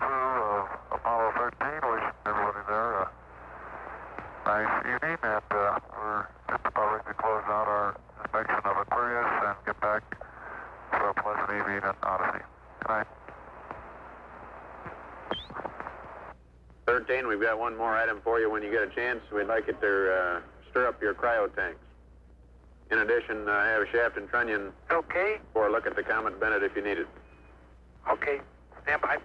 crew of Apollo 13, wishing everybody there a nice evening, and uh, we're just about ready to close out our inspection of Aquarius and get back for a pleasant evening at Odyssey. Good night. 13, we've got one more item for you when you get a chance. We'd like you to uh, stir up your cryo tanks. In addition, uh, have Shaft and Trunnion Okay. for a look at the Comet Bennett if you need it. Okay. Stand by.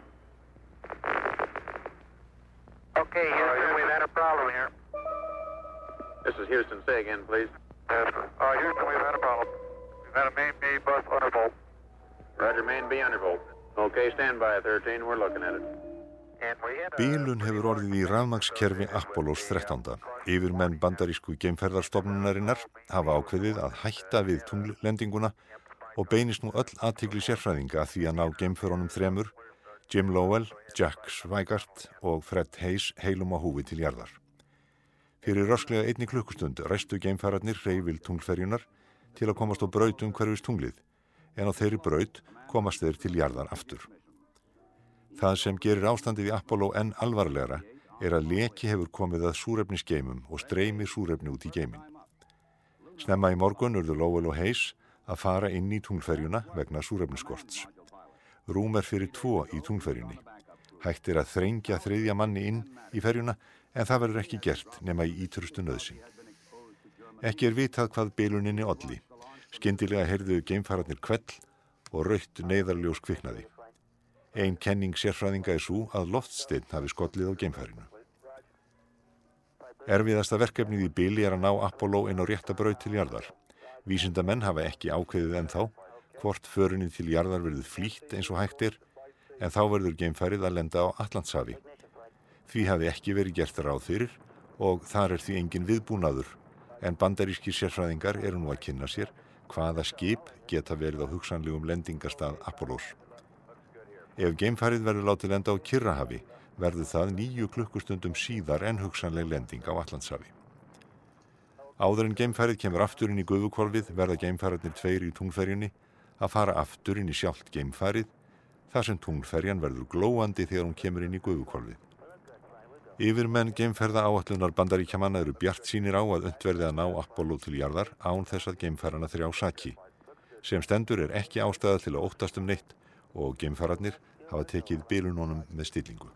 Houston. Say again, please. Yes, uh, Houston, we've had a problem. We've had a main B bus undervolt. Roger, main B undervolt. Okay, stand by, 13. We're looking at it. Bílun hefur orðið í rafmagskerfi Apollos 13. Yfirmenn bandarísku geimferðarstofnunarinnar hafa ákveðið að hætta við tunglendinguna og beinist nú öll aðtikli sérfræðinga að því að ná geimferunum þremur, Jim Lowell, Jack Swigart og Fred Hayes heilum á húfi til jarðar. Fyrir rösklega einni klukkustund reistu geimferðarnir reyfil tunglferjunar til að komast á braut um hverfis tunglið, en á þeirri braut komast þeir til jarðar aftur. Það sem gerir ástandið í Apollo enn alvarlegra er að leki hefur komið að súrefnisgeimum og streymir súrefni út í geimin. Snemma í morgun urðu Lowell og Hayes að fara inn í tunglferjuna vegna súrefniskorts. Rúm er fyrir tvo í tunglferjunni. Hægt er að þrengja þriðja manni inn í ferjuna en það verður ekki gert nema í ítrustu nöðsing. Ekki er vitað hvað biluninni olli. Skyndilega heyrðu geimfararnir kvell og raukt neyðarljós kviknaði. Einn kenning sérfræðinga er svo að loftsteinn hafi skollið á geimfærinu. Erfiðasta verkefnið í bili er að ná Apollo inn á réttabraut til jarðar. Vísindamenn hafa ekki ákveðið ennþá hvort förunin til jarðar verður flýtt eins og hægt er en þá verður geimfærið að lenda á Allandshafi. Því hafi ekki verið gert ráð fyrir og þar er því engin viðbúnaður en bandarískir sérfræðingar eru nú að kynna sér hvaða skip geta verið á hugsanlegum lendingarstað Apollos. Ef geimfarið verður látið lenda á Kirrahafi verður það nýju klukkustundum síðar en hugsanleg lending á Allandshafi. Áður en geimfarið kemur aftur inn í guðukvolfið verða geimfariðnir tveir í tungferjunni að fara aftur inn í sjálft geimfarið þar sem tungferjan verður glóandi þegar hún kemur inn í guðukvolfið. Yfirmenn geimferða áallunar bandaríkjamanna eru bjart sínir á að undverði að ná Apollo til jarðar án þess að geimferðana þrjá saki. Sem stendur er ekki ástæða til að óttast um neitt og geimfararnir hafa tekið bilunónum með stillingu.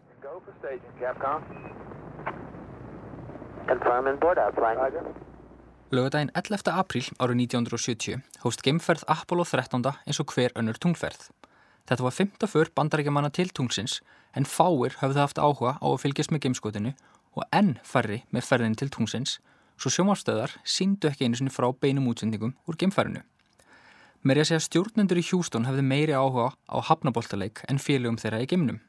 Lögadaginn 11. apríl árið 1970 hóst geimferð Apollo 13 eins og hver önnur tungferð. Þetta var fymta för bandarækjamanna til tungsins en fáir höfðu haft áhuga á að fylgjast með geimskotinu og enn færri með ferðin til tungsins svo sjómarstöðar síndu ekki einu sinni frá beinum útsendingum úr geimfærinu. Mér er að segja stjórnendur í Hjústón hefði meiri áhuga á hafnaboltaleik en félögum þeirra í geimnum.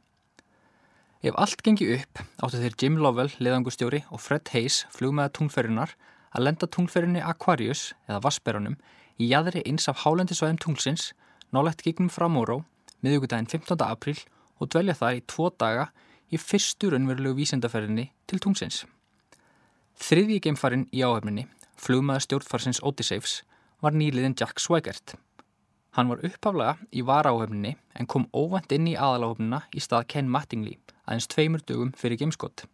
Ef allt gengi upp áttu þeir Jim Lovell, leðangustjóri og Fred Hayes flugmeða tungferjunar að lenda tungferjunni Aquarius eða Vassberunum í jæðri eins af hálendisvæðum tungsins nálegt gegnum frá Móró miðugudaginn 15. apríl og dvelja þar í tvo daga í fyrstu raunverulegu vísendaferðinni til tungsins. Þriðji geimfarin í áhefninni, flugmaður stjórnfarsins Odysseifs, var nýliðin Jack Swigert. Hann var upphaflega í varáhefninni en kom óvænt inn í aðaláhefnina í stað Ken Mattingly aðeins tveimur dögum fyrir geimskott.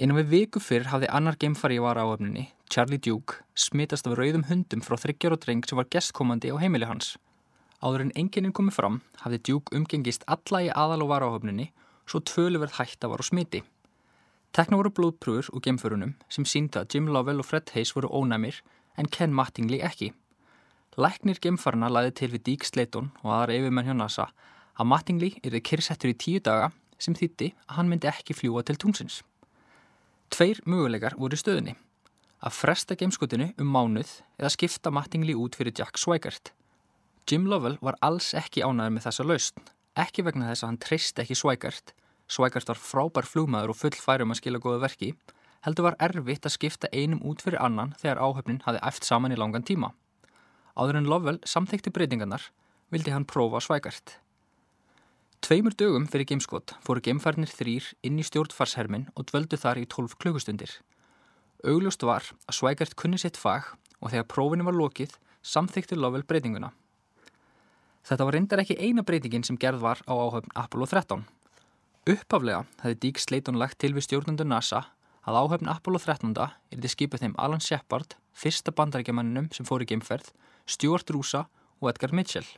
Innan við viku fyrr hafði annar geimfari í varáhefninni, Charlie Duke, smitast af rauðum hundum frá þryggjar og dreng sem var gestkomandi á heimili hans. Áður en enginin komið fram hafði Duke umgengist alla í aðal og varáhefninni svo tvöluverð hætta var á smiti. Tekna voru blóðprúður úr geimförunum sem sínda að Jim Lovell og Fred Hayes voru ónæmir en Ken Mattingly ekki. Læknir geimfarna laði til við Deke Slayton og aðra yfirmenn hjá NASA að Mattingly yrði kyrsettur í tíu daga sem þýtti að hann myndi ekki fljúa til tungsins. Tveir möguleikar voru í stöðunni. Að fresta geimskotinu um mánuð eða skipta Mattingly út fyrir Jack Swigert. Jim Lovell var alls ekki ánæður með þessa lausn, ekki vegna þess að hann treyst ekki Swigert. Swigert var frábær flugmaður og full færum að skila góða verki, heldur var erfitt að skipta einum út fyrir annan þegar áhöfnin hafi eft saman í langan tíma. Áður en Lovell samþykti breytingarnar vildi hann prófa Swigert. Tveimur dögum fyrir geimskot fóru geimfarnir þrýr inn í stjórnfarshermin og dvöldu þar í 12 klukkustundir. Augljóst var að Swigert kunni sitt fag og þegar prófinu var lokið samþykti Lovell breytinguna. Þetta var reyndar ekki eina breytingin sem gerð var á áhöfn Apollo 13. Uppaflega hefði Dík Sleiton lagt til við stjórnundur NASA að áhöfn Apollo 13. er þið skipið þeim Alan Shepard, fyrsta bandarækjamanninum sem fór í geimferð, Stuart Rúsa og Edgar Mitchell.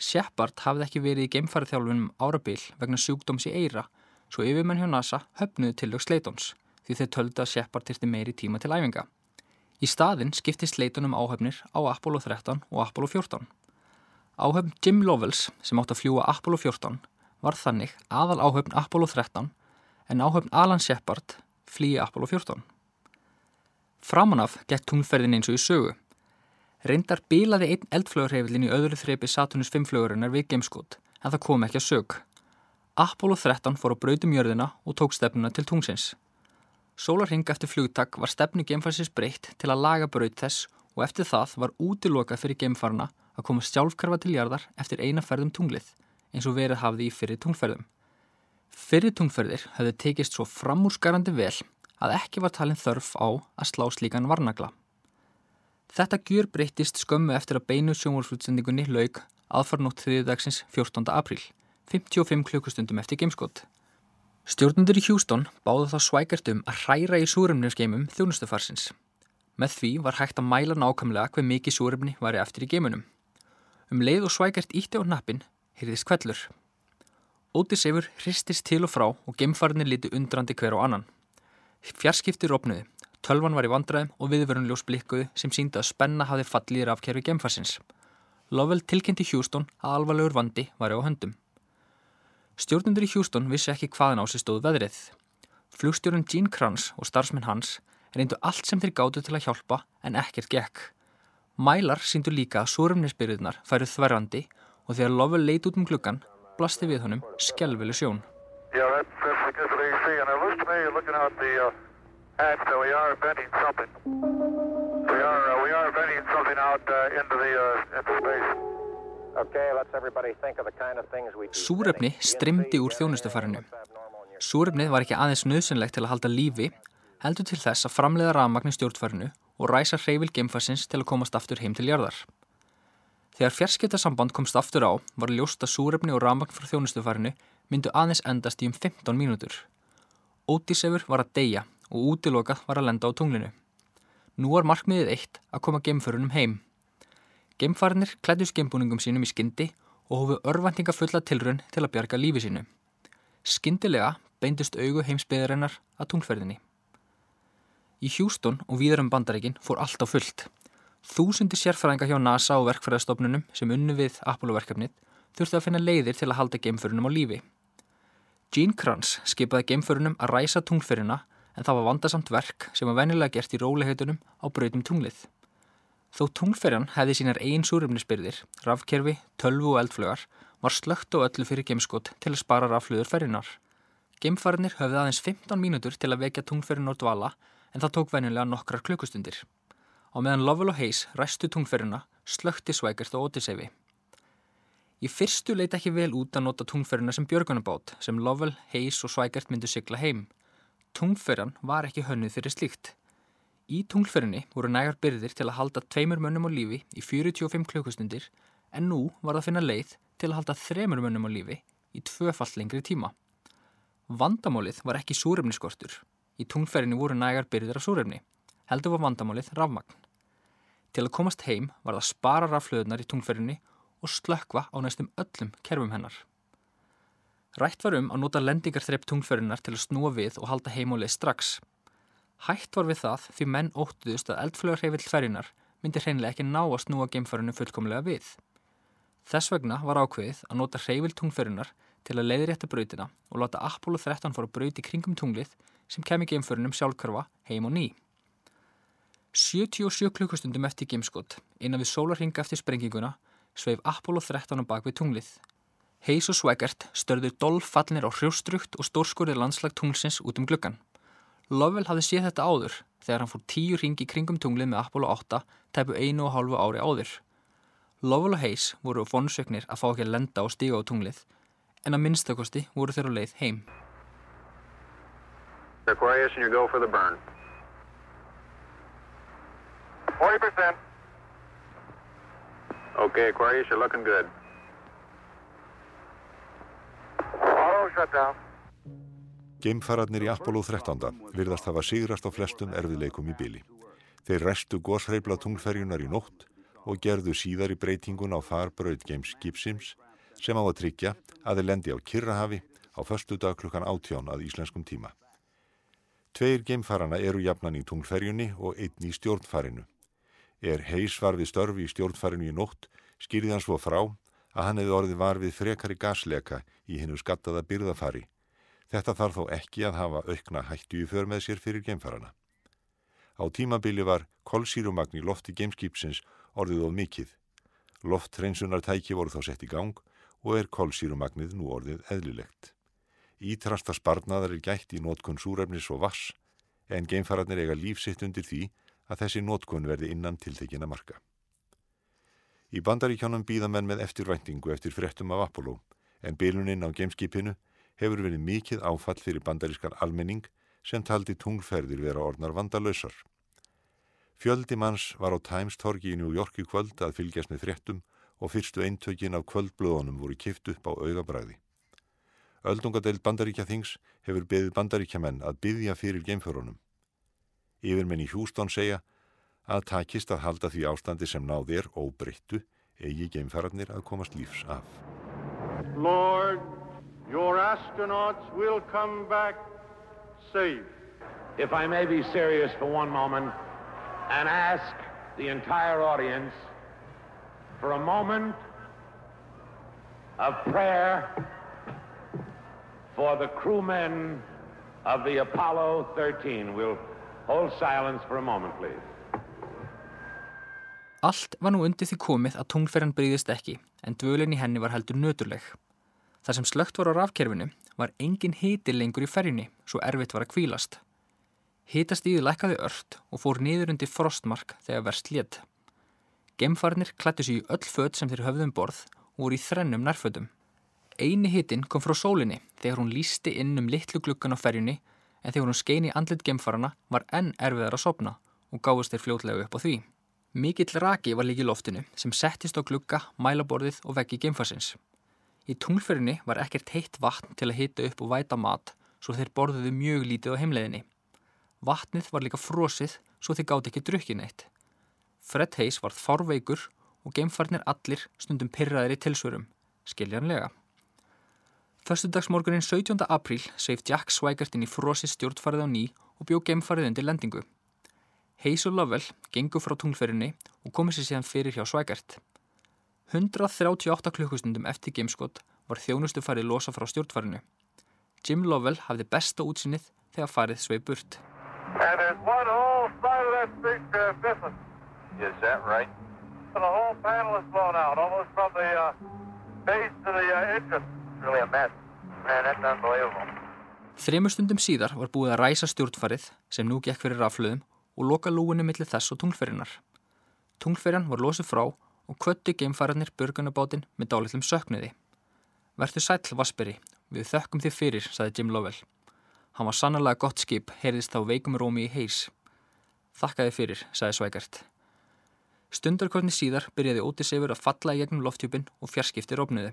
Shepard hafði ekki verið í geimfæriðþjálfunum árabil vegna sjúkdóms í eira, svo yfirmenn hjá NASA höfnuði tilög Sleitons því þeir töldu að Shepard þyrti meiri tíma til æfinga. Í staðin skipti Sleitonum áhöfnir á Apollo 13 og Apollo 14. Áhöfn Jim Lovells sem átt að fljúa Apollo 14 var þannig aðal áhöfn Apollo 13 en áhöfn Alan Shepard flýi Apollo 14. Framanaf gett tunglferðin eins og í sögu. Reyndar bílaði einn eldflögurhefilin í öðru þreipi Saturnus 5 flögurinnar við gameskot en það kom ekki að sög. Apollo 13 fór á brautum jörðina og tók stefnuna til tungsins. Sólarhing eftir flugtak var stefni geimfarsins breytt til að laga braut þess og eftir það var útilokað fyrir geimfarna að koma sjálfkarfa til jarðar eftir eina ferðum tunglið eins og verið hafði í fyrir tungferðum. Fyrir tungferðir höfðu tekist svo framúrskarandi vel að ekki var talin þörf á að slá slíkan varnagla. Þetta gjur breytist skömmu eftir að beinu sjónvarsflutsendingunni laug aðfarnótt þriðdagsins 14. apríl, 55 klukkustundum eftir gameskott. Stjórnundur í Hjústón báðu þá svækert um að hræra í súrumnjöfsgeimum þjónustufarsins. Með því var hægt að mæla nákvæmlega hver mikið súrumni var eftir í geimunum. Um leið og svækert ítti á nappin hyrðist kvellur. Ótisefur hristist til og frá og gemfarnir líti undrandi hver á annan. Fjarskipti rópnuði, tölvan var í vandræðum og viðvörunljós blikkuði sem síndi að spenna hafði fallið rafkerfi gemfarsins. Lovell tilkynnti Hjústón að alvarlegur vandi var á höndum. Stjórnundur í Hjústón vissi ekki hvaðan á sig stóð veðrið. Flugstjórun Gene Kranz og starfsmenn hans reyndu allt sem þeir gáttu til að hjálpa en ekkert gekk. Mælar síndu líka að súrumnisbyrðunar færu þverrandi og þegar Lovell leit út um klukkan blasti við honum skjálfileg sjón. Yeah, that uh, uh, uh. Súrefni strimdi úr þjónustufarinu. Súrefnið var ekki aðeins nöðsynlegt til að halda lífi, heldur til þess að framleiða rafmagn í stjórnfarinu og ræsa hreyfil geimfarsins til að komast aftur heim til jarðar. Þegar fjarskiptasamband komst aftur á var ljóst að súrefni og rafmagn frá þjónustufarinu myndu aðeins endast í um 15 mínútur. Ótísefur var að deyja og útilokað var að lenda á tunglinu. Nú var markmiðið eitt að koma geimförunum heim. Geimfarinir klættu skeimbúningum sínum í skyndi og hófu örvendinga fulla tilrun til að bjarga lífi sínu. Skyndilega beindust augu heimsbyðarinnar að tunglferðinni. Í Hjústón og víðar um bandaríkin fór allt á fullt. Þúsundi sérfræðinga hjá NASA og verkfræðastofnunum sem unnu við Apollo-verkefnið þurfti að finna leiðir til að halda geimförunum á lífi. Gene Kranz skipaði geimförunum að ræsa tunglferina en það var vandasamt verk sem var venilega gert í róliheitunum á brautum tunglið. Þó tunglferjan hefði sínar einn súrumnisbyrðir, rafkerfi, tölvu og eldflögar, var slögt og öllu fyrir geimskot til að spara rafluður ferinar. Geimfarinnir höfði aðeins 15 mínútur til að vekja tunglferin á dvala en það tók venilega nokkrar klukkustundir. Á meðan Lovell og Hayes ræstu tungferuna, slökti Svækert og Odyssey. Í fyrstu leiti ekki vel út að nota tungferuna sem björgunabát sem Lovell, Hayes og Svækert myndu sigla heim. Tungferan var ekki hönnuð fyrir slíkt. Í tungferinni voru nægar byrðir til að halda tveimur mönnum á lífi í 45 klukkustundir en nú var það að finna leið til að halda þremur mönnum á lífi í tvöfall lengri tíma. Vandamálið var ekki súrefniskortur. Í tungferinni voru nægar byrðir af súrefni. Heldur var vandamálið rafmagn. Til að komast heim var það spara raflöðunar í tungferðinni og slökva á næstum öllum kerfum hennar. Rætt var um að nota lendingarþrepp tungferðinar til að snúa við og halda heimálið strax. Hætt var við það því menn óttuðust að eldflögarheifill ferjinar myndi hreinlega ekki ná að snúa geimferðinu fullkomlega við. Þess vegna var ákveðið að nota hreifill tungferðinar til að leiði rétta brautina og láta Apollo 13 fóra brauti kringum tunglið sem kemi geimferðinum sjálfkörfa heim og ný. 77 klukkustundum eftir gameskott, innan við sólarhinga eftir sprenginguna, sveif Apollo 13 á bakvið tunglið. Hayes og Swaggart störður dolffallinir á hrjóstrukt og stórskurðir landslag tunglsins út um gluggan. Lovell hafði séð þetta áður þegar hann fór tíu ringi kringum tunglið með Apollo 8 tæpu einu og hálfu ári áður. Lovell og Hayes voru vonsöknir að fá ekki að lenda og stíga á tunglið en að minnstakosti voru þeirra leið heim. Aquarius and you go for the burn. 40%. Okay, Aquarius, you're looking good. Auto shut down. Geimfararnir í Apollo 13. virðast hafa sigrast á flestum erfiðleikum í byli. Þeir restu góðsreifla tunglferjunar í nótt og gerðu síðar í breytingun á farbröð Games Gipsims sem á að tryggja að þeir lendi á Kirrahafi á förstu dag klukkan átján að íslenskum tíma. Tveir geimfarana eru jafnan í tunglferjunni og einn í stjórnfarinu. Er heis var við störfi í stjórnfarinu í nótt skýrði hann svo frá að hann hefði orðið var við frekari gasleka í hennu skattaða byrðafari. Þetta þarf þó ekki að hafa aukna hættu í för með sér fyrir geimfarana. Á tímabili var kolsýrumagn í lofti geimskipsins orðið of mikið. Lofthreinsunartæki voru þá sett í gang og er kolsýrumagnið nú orðið eðlilegt. Ítrasta sparnaðar er gætt í nótkunn súrefnis og vass en geimfararnir eiga lífsitt undir því að þessi nótkunn verði innan tiltekina marka. Í bandaríkjónum býða menn með eftirvæntingu eftir frettum af Apollo en byluninn á geimskipinu hefur verið mikið áfall fyrir bandarískar almenning sem taldi tungferðir vera orðnar vandalösar. Fjöldi manns var á Times torgi í New York í kvöld að fylgjast með fréttum og fyrstu eintökin af kvöldblöðunum voru kift upp á augabræði. Öldungadeild bandaríkja þings hefur beðið bandaríkjamenn að byðja fyrir geimförunum. Yfirmenn í Hjústón segja að takist að halda því ástandi sem náð er óbreyttu eigi geimfærarnir að komast lífs af. Lord, your astronauts will come back safe. If I may be serious for one moment, and ask the entire audience for a moment of prayer for the crewmen of the Apollo 13. We'll hold silence for a moment, please. Allt var nú undir því komið að tungferðan breyðist ekki, en dvölinn í henni var heldur nöturleg. Það sem slögt var á rafkerfinu var engin hiti lengur í ferjunni, svo erfitt var að kvílast. Hitastíði lækkaði ört og fór niður undir frostmark þegar verst létt. Gemfarnir klættu sér í öll född sem þeir höfðum um borð og voru í þrennum nærföddum. Einu hitin kom frá sólinni þegar hún lísti inn um litlu gluggan á ferjunni en þegar hún skeini andlit gemfarana var enn erfiðar að sopna og gáðist þeir fljótlega upp á því. Mikill raki var líki loftinu sem settist á glugga, mælaborðið og veggi gemfarsins. Í tunglferinni var ekkert heitt vatn til að hita upp og væta mat svo þeir borðuðu mjög lítið á heimleðinni. Vatnið var líka frosið svo þið gátt ekki drukkin eitt. Fred Hayes varð fárveikur og geimfarnir allir stundum pyrraðir í tilsvörum, skiljanlega. Föstudagsmorgunin 17. apríl sveif Jack Swigert inn í frosið stjórnfarið á ný og bjó geimfarið undir lendingu. Hayes og Lovell gengu frá tunglferinni og komið sér síðan fyrir hjá Swigert. 138 klukkustundum eftir geimskott var þjónustu farið losa frá stjórnfarinu. Jim Lovell hafði besta útsinnið þegar farið sveif burt. Is that right? And the whole panel is blown out, almost from the uh, base to the uh, engine. Really. Man. Þremur stundum síðar var búið að ræsa stjórnfarið sem nú gekk fyrir raflöðum og loka lúinu millir þess og tunglferinnar. Tunglferjan var losið frá og kvöttu geimfæranir burgunabátinn með dálitlum söknuði. Vertu sæl, Vasperi, við þökkum þið fyrir, saði Jim Lovell. Hann var sannarlega gott skip, heyrðist þá veikum rómi í heis. Þakkaði fyrir, sagði Svækert. Stundarkortni síðar byrjaði Ótis yfir að falla í gegnum lofthjúpin og fjarskipti rópniði.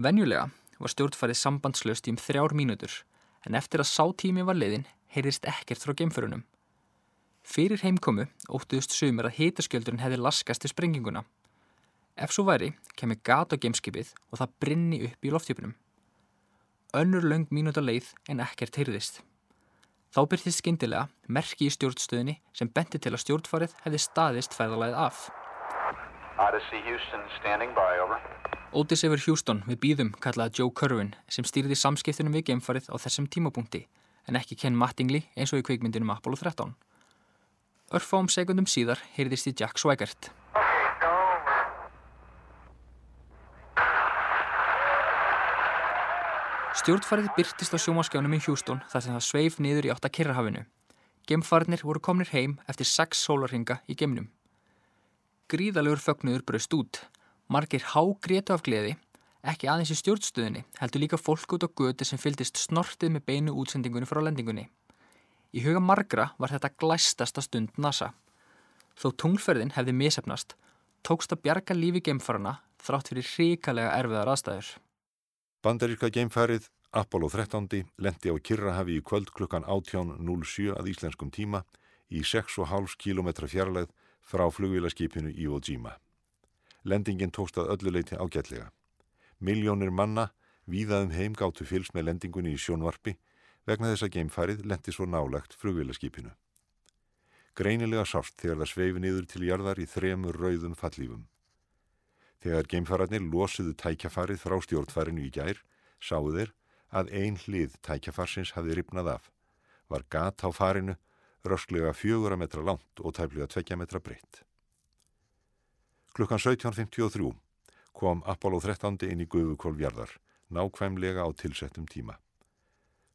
Venjulega var stjórnfærið sambandslöst í um þrjár mínútur, en eftir að sátími var leiðin heyrðist ekkert frá geimförunum. Fyrir heimkomu óttuðust sumir að hitaskjöldurinn hefði laskast til sprenginguna. Ef svo væri, kemur gat á geimskipið og það brinni upp í lofthjúpinum önnur löng mínúta leið en ekkert heyrðist. Þá byrtist skindilega merki í stjórnstöðinni sem benti til að stjórnfarið hefði staðist fæðalæð af. Odyssey Houston standing by, over. Otis yfir Houston við býðum kallaða Joe Curwin sem stýrði samskiptunum við geimfarið á þessum tímapunkti en ekki Ken Mattingly eins og í kveikmyndinum Apollo 13. Örfám sekundum síðar heyrðist í Jack Swigert. Stjórnfarið byrtist á sjómaskjánum í Hjústón þar sem það sveif niður í átta Kirrahafinu. Gemfarnir voru komnir heim eftir sex sólarhinga í gemnum. Gríðalegur fögnuður braust út. Margir hágrétu af gleði, ekki aðeins í stjórnstöðinni, heldur líka fólk út á göti sem fyldist snortið með beinu útsendingunni frá lendingunni. Í huga margra var þetta glæstasta stund NASA. Þó tunglferðin hefði misefnast, tókst að bjarga lífi gemfarana þrátt fyrir ríkalega erfiðar aðstæður. Bandaríska geimfærið Apollo 13 lendi á Kirrahafi í kvöld klukkan 18.07 að íslenskum tíma í 6,5 km fjarlæð frá flugvílaskipinu Iwo Jima. Lendingin tókst að ölluleiti ágætlega. Miljónir manna víðaðum heim gáttu fylgs með lendingunni í sjónvarpi vegna þess að geimfarið lendi svo nálagt flugvílaskipinu. Greinilega sást þegar það sveifi niður til jarðar í þremur rauðum fallífum. Þegar geimfararnir losuðu tækjafarið frá stjórnfarinu í gær, sáu þeir að ein hlið tækjafarsins hafði ripnað af. Var gat á farinu, rösklega fjögura metra langt og tæflega tveggja metra breytt. Klukkan 17.53 kom Apollo 13 inn í guðukólfjarðar, nákvæmlega á tilsettum tíma.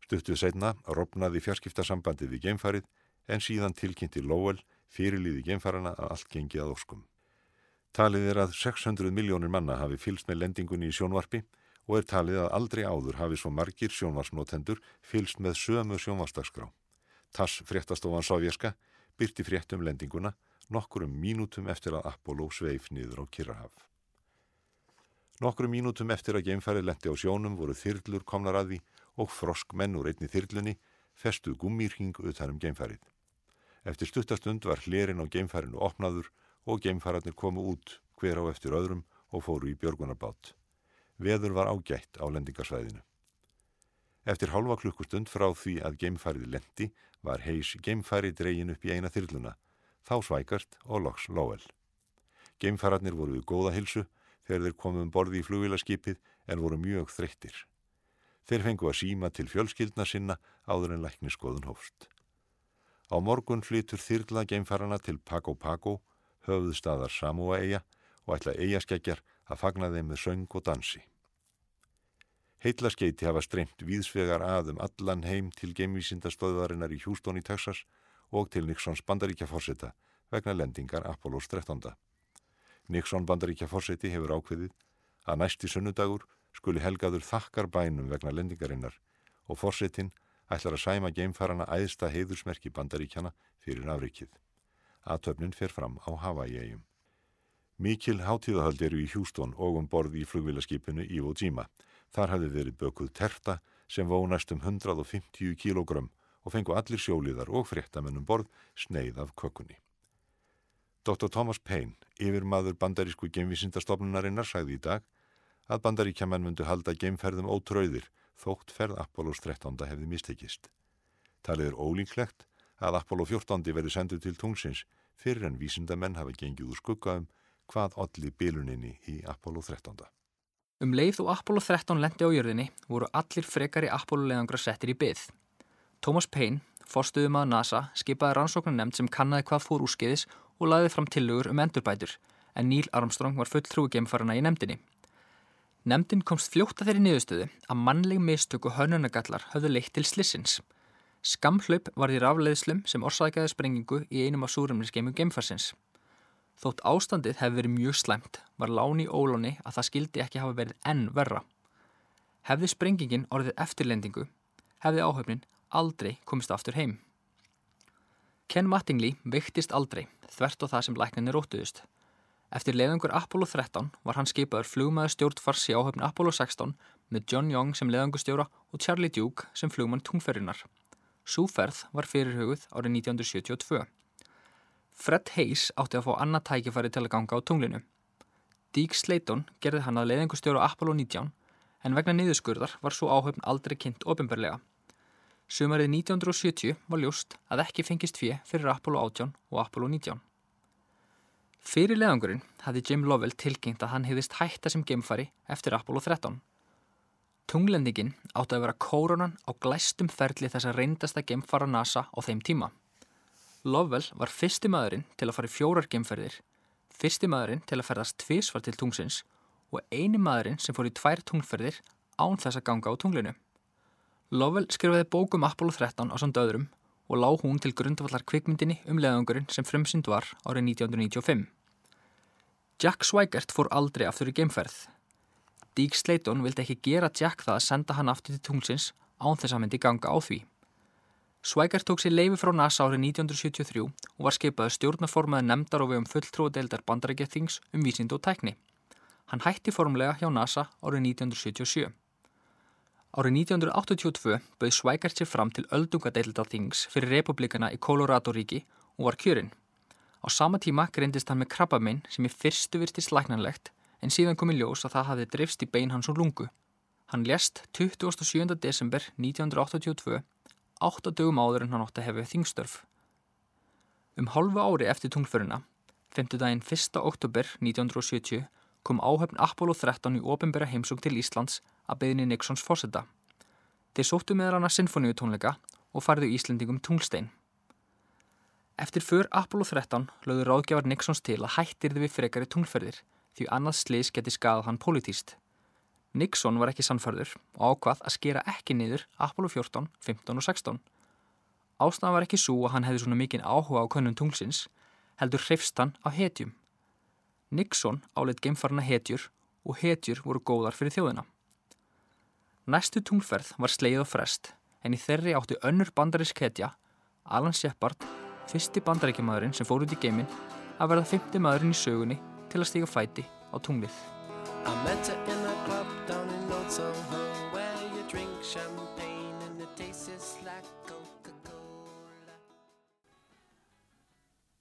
Stuttuð setna rofnaði fjarskiptasambandið við geimfarið en síðan tilkynnti Lowell fyrirlíði geimfarana að allt gengi að óskum. Talið er að 600 miljónir manna hafi fylst með lendingunni í sjónvarpi og er talið að aldrei áður hafi svo margir sjónvarsnotendur fylst með sömu sjónvarsdagsgrá. Tass fréttastofan sovjerska byrti fréttum lendinguna nokkurum mínútum eftir að Apollo sveif niður á Kirrahaf. Nokkurum mínútum eftir að geimfærið lendi á sjónum voru þyrlur komnar að því og frosk menn úr einni þyrlunni festuð gummírking utanum geimfærið. Eftir stuttastund var hlerin á geimfærinu opnaður og geimfærarnir komu út hver á eftir öðrum og fóru í björgunarbát. Veður var ágætt á lendingarsvæðinu. Eftir halva klukkustund frá því að geimfærið lendi var heis geimfæri dregin upp í eina þyrluna, þá svækart og loks lóel. Geimfærarnir voru við góða hilsu þegar þeir komum borði í flugvilaskipið en voru mjög þreyttir. Þeir fengu að síma til fjölskyldna sinna áður en lækniskoðun hófst. Á morgun flytur þyrla geimfarana til Pago Pago, höfðu staðar Samoa eiga og ætla eigaskeggjar að fagna þeim með söng og dansi. Heitlaskeiti hafa streymt víðsvegar aðum allan heim til geimvísindastöðvarinnar í Hjústón í Texas og til Nixons bandaríkjaforsetta vegna lendingar Apollos 13. Nixon bandaríkjaforseti hefur ákveðið að næsti sunnudagur skuli helgaður þakkar bænum vegna lendingarinnar og forsetin ætlar að sæma geimfarana æðsta heiðursmerki bandaríkjana fyrir afrikið. Atöfnin fer fram á Hawaii-eigum. Mikil hátíðahöld eru í Hjústón og um borði í flugvilaskipinu Iwo Jima. Þar hafði verið bökuð terta sem vó næstum 150 kílógram og fengu allir sjóliðar og fréttamennum borð sneið af kökunni. Dr. Thomas Payne, yfir maður bandarísku geimvísindastofnunarinnar, sagði í dag að bandaríkjaman myndu halda geimferðum ótröðir þótt ferð Apollos 13. hefði mistekist. Talið er ólíklegt að Apollo 14. verði senduð til tungsins fyrir en vísindamenn hafa gengið úr skuggaum hvað allir biluninni í Apollo 13. Um leið og Apollo 13 lendi á jörðinni voru allir frekari Apollo leðangra settir í byggð. Thomas Payne, forstuðum að NASA, skipaði rannsóknarnemnd sem kannaði hvað fór úrskeiðis og laði fram tillögur um endurbætur en Neil Armstrong var full trúigeimfarana í nemndinni. Nemndin komst fljóta þeirri niðurstöðu að mannleg mistök og hönunagallar höfðu leitt til slissins. Skamhlaup var því rafleðslum sem orsakaði sprengingu í einum af súrumniskeimum geimfarsins. Þótt ástandið hefði verið mjög slæmt var láni óláni að það skildi ekki hafa verið enn verra. Hefði sprengingin orðið eftirlendingu, hefði áhöfnin aldrei komist aftur heim. Ken Mattingly veiktist aldrei þvert á það sem lækninni róttuðust. Eftir leiðangur Apollo 13 var hann skipaður flugmaður stjórnfars í áhöfni Apollo 16 með John Young sem leiðangustjóra og Charlie Duke sem flugmann tungferðinar. Súferð var fyrirhugð árið 1972. Fred Hayes átti að fá annað tækifæri til að ganga á tunglinu. Deke Slayton gerði hann að leiðingustjóra Apollo 19 en vegna niðurskurðar var svo áhöfn aldrei kynnt ofinbarlega. Sumarið 1970 var ljóst að ekki fengist fjö fyrir Apollo 18 og Apollo 19. Fyrir leiðangurinn hafði Jim Lovell tilgengt að hann hefðist hætta sem geimfari eftir Apollo 13. Tunglendingin átti að vera kórunan á glæstum ferli þess að reyndasta geimfara NASA á þeim tíma. Lovell var fyrsti maðurinn til að fara í fjórar geimferðir, fyrsti maðurinn til að ferðast tvísvar til tungsins og eini maðurinn sem fór í tvær tungferðir án þess að ganga á tunglinu. Lovell skrifaði bókum Apollo 13 á samt öðrum og lág hún til grundvallar kvikmyndinni um leðangurinn sem frumsynd var árið 1995. Jack Swigert fór aldrei aftur í geimferð. Deke Slayton vildi ekki gera Jack það að senda hann aftur til tungsins án þess að myndi ganga á því. Swigert tók sér leifi frá NASA árið 1973 og var skipaði stjórnaformaði nefndar og við um fulltrúadeildar bandarækjathings um vísind og tækni. Hann hætti formlega hjá NASA árið 1977. Árið 1982 bauð Svækart sér fram til öldungadeildathings fyrir republikana í Colorado ríki og var kjörinn. Á sama tíma greindist hann með krabbamein sem í fyrstu virtist læknanlegt en síðan kom í ljós að það hafði drifst í bein hans og lungu. Hann lést 27. desember 1982, 8 dögum áður en hann átti að hefði þingstörf. Um hálfu ári eftir tunglföruna, 5. daginn 1. oktober 1970, kom áhöfn Apollo 13 í ofinbæra heimsók til Íslands að beðinni Nixons fósetta. Þeir sóttu meðal hana sinfoníutónleika og farðu Íslendingum tunglstein. Eftir för Apollo 13 lögðu ráðgjafar Nixons til að hættir þið við frekari tunglferðir því annað sliðs geti skadað hann politíst. Nixon var ekki sannfærður og ákvað að skera ekki niður Apollo 14, 15 og 16. Ástæðan var ekki svo að hann hefði svona mikinn áhuga á könnun tunglsins, heldur hreifst hann á hetjum. Nixon áleitt geimfarna hetjur og hetjur voru góðar fyrir þjóðina. Næstu tunglferð var sleið og frest, en í þeirri áttu önnur bandarisk hetja, Alan Shepard, fyrsti bandaríkjamaðurinn sem fór út í geiminn, að verða fymti maðurinn í sögunni til að stíga fæti á tunglið.